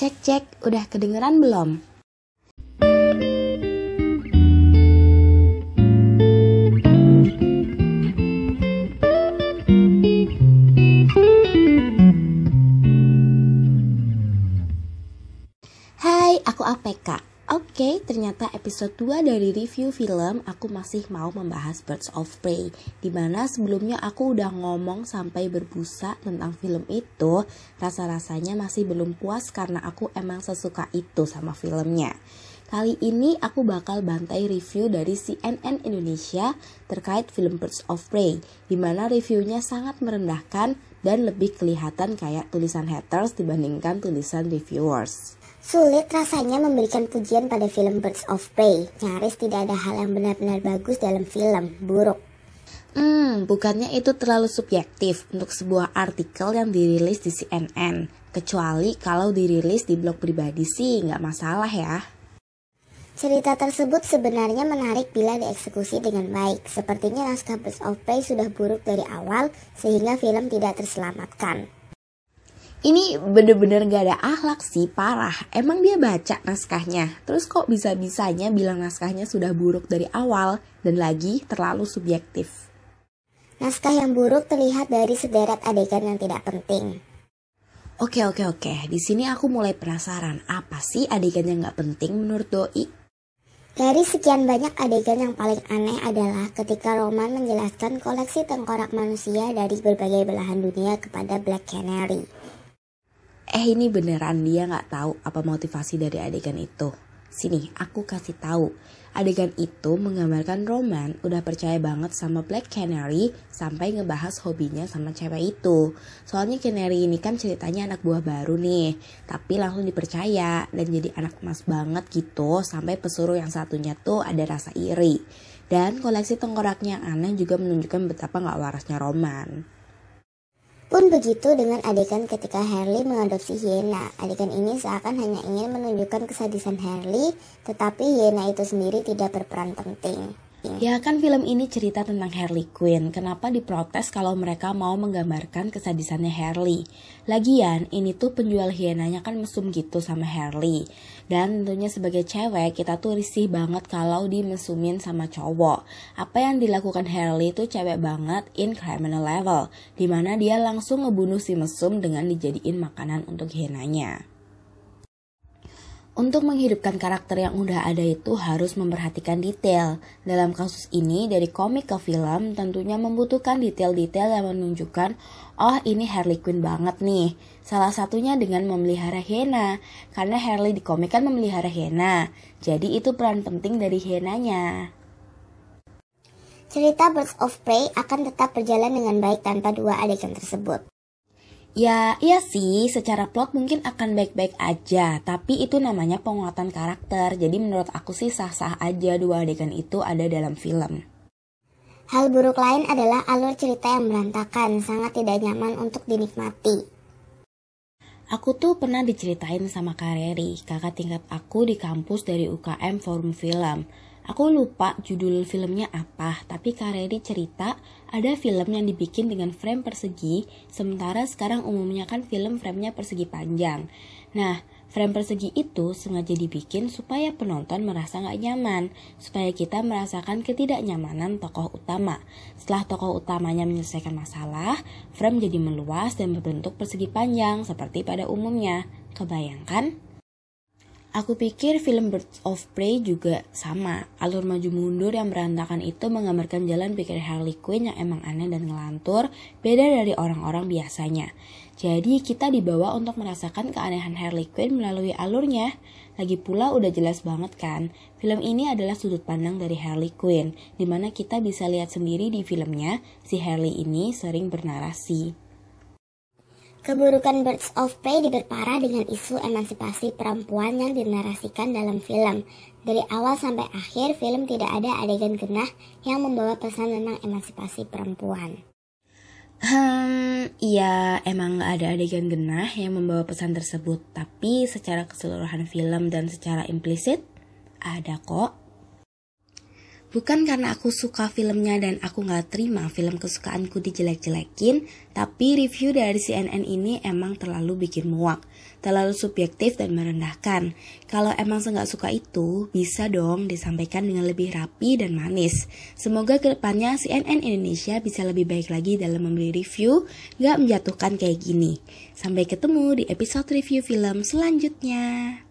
Cek cek, udah kedengeran belum? Hai, aku APK. Oke, ternyata episode 2 dari review film aku masih mau membahas Birds of Prey Di mana sebelumnya aku udah ngomong sampai berbusa tentang film itu Rasa-rasanya masih belum puas karena aku emang sesuka itu sama filmnya. Kali ini aku bakal bantai review dari CNN Indonesia terkait film Birds of Prey Di mana reviewnya sangat merendahkan dan lebih kelihatan kayak tulisan haters dibandingkan tulisan reviewers Sulit rasanya memberikan pujian pada film Birds of Prey. Nyaris tidak ada hal yang benar-benar bagus dalam film, buruk. Hmm, bukannya itu terlalu subjektif untuk sebuah artikel yang dirilis di CNN. Kecuali kalau dirilis di blog pribadi sih nggak masalah ya. Cerita tersebut sebenarnya menarik bila dieksekusi dengan baik. Sepertinya naskah Birds of Prey sudah buruk dari awal sehingga film tidak terselamatkan. Ini bener-bener gak ada akhlak sih, parah. Emang dia baca naskahnya. Terus kok bisa-bisanya bilang naskahnya sudah buruk dari awal dan lagi terlalu subjektif. Naskah yang buruk terlihat dari sederet adegan yang tidak penting. Oke oke oke, di sini aku mulai penasaran apa sih adegan yang gak penting menurut Doi? Dari sekian banyak adegan yang paling aneh adalah ketika Roman menjelaskan koleksi tengkorak manusia dari berbagai belahan dunia kepada Black Canary. Eh ini beneran dia nggak tahu apa motivasi dari adegan itu. Sini, aku kasih tahu. Adegan itu menggambarkan Roman udah percaya banget sama Black Canary sampai ngebahas hobinya sama cewek itu. Soalnya Canary ini kan ceritanya anak buah baru nih, tapi langsung dipercaya dan jadi anak emas banget gitu sampai pesuruh yang satunya tuh ada rasa iri. Dan koleksi tengkoraknya yang aneh juga menunjukkan betapa nggak warasnya Roman. Pun begitu dengan adegan ketika Harley mengadopsi Hyena. Adegan ini seakan hanya ingin menunjukkan kesadisan Harley, tetapi Hyena itu sendiri tidak berperan penting. Ya kan film ini cerita tentang Harley Quinn. Kenapa diprotes kalau mereka mau menggambarkan kesadisannya Harley? Lagian ini tuh penjual hienanya kan mesum gitu sama Harley. Dan tentunya sebagai cewek kita tuh risih banget kalau dimesumin sama cowok. Apa yang dilakukan Harley itu cewek banget in criminal level. Di mana dia langsung ngebunuh si mesum dengan dijadiin makanan untuk hienanya. Untuk menghidupkan karakter yang udah ada itu harus memperhatikan detail. Dalam kasus ini, dari komik ke film tentunya membutuhkan detail-detail yang menunjukkan, oh ini Harley Quinn banget nih. Salah satunya dengan memelihara Hena, karena Harley di komik kan memelihara Hena. Jadi itu peran penting dari Henanya. Cerita Birds of Prey akan tetap berjalan dengan baik tanpa dua adegan tersebut. Ya, iya sih, secara plot mungkin akan baik-baik aja, tapi itu namanya penguatan karakter. Jadi menurut aku sih sah-sah aja dua adegan itu ada dalam film. Hal buruk lain adalah alur cerita yang berantakan, sangat tidak nyaman untuk dinikmati. Aku tuh pernah diceritain sama Kareri, kakak tingkat aku di kampus dari UKM Forum Film. Aku lupa judul filmnya apa, tapi Kareri cerita ada film yang dibikin dengan frame persegi, sementara sekarang umumnya kan film framenya persegi panjang. Nah, frame persegi itu sengaja dibikin supaya penonton merasa nggak nyaman, supaya kita merasakan ketidaknyamanan tokoh utama. Setelah tokoh utamanya menyelesaikan masalah, frame jadi meluas dan berbentuk persegi panjang seperti pada umumnya. Kebayangkan? Aku pikir film Birds of Prey juga sama. Alur maju mundur yang berantakan itu menggambarkan jalan pikir Harley Quinn yang emang aneh dan ngelantur, beda dari orang-orang biasanya. Jadi kita dibawa untuk merasakan keanehan Harley Quinn melalui alurnya. Lagi pula udah jelas banget kan, film ini adalah sudut pandang dari Harley Quinn, di mana kita bisa lihat sendiri di filmnya, si Harley ini sering bernarasi. Keburukan Birds of Prey diperparah dengan isu emansipasi perempuan yang dinarasikan dalam film. Dari awal sampai akhir, film tidak ada adegan genah yang membawa pesan tentang emansipasi perempuan. Hmm, iya emang gak ada adegan genah yang membawa pesan tersebut, tapi secara keseluruhan film dan secara implisit ada kok. Bukan karena aku suka filmnya dan aku gak terima film kesukaanku dijelek-jelekin, tapi review dari CNN ini emang terlalu bikin muak, terlalu subjektif dan merendahkan. Kalau emang saya nggak suka itu, bisa dong disampaikan dengan lebih rapi dan manis. Semoga ke depannya CNN Indonesia bisa lebih baik lagi dalam memberi review, gak menjatuhkan kayak gini. Sampai ketemu di episode review film selanjutnya.